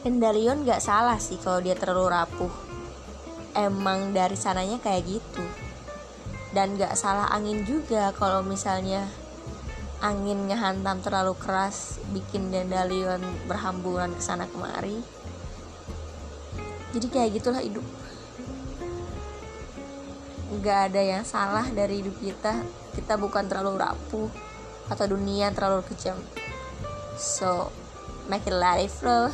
Pendarion gak salah sih kalau dia terlalu rapuh. Emang dari sananya kayak gitu. Dan gak salah angin juga kalau misalnya angin ngehantam terlalu keras bikin dandelion berhamburan ke sana kemari. Jadi kayak gitulah hidup. Gak ada yang salah dari hidup kita. Kita bukan terlalu rapuh atau dunia terlalu kejam. So make it life it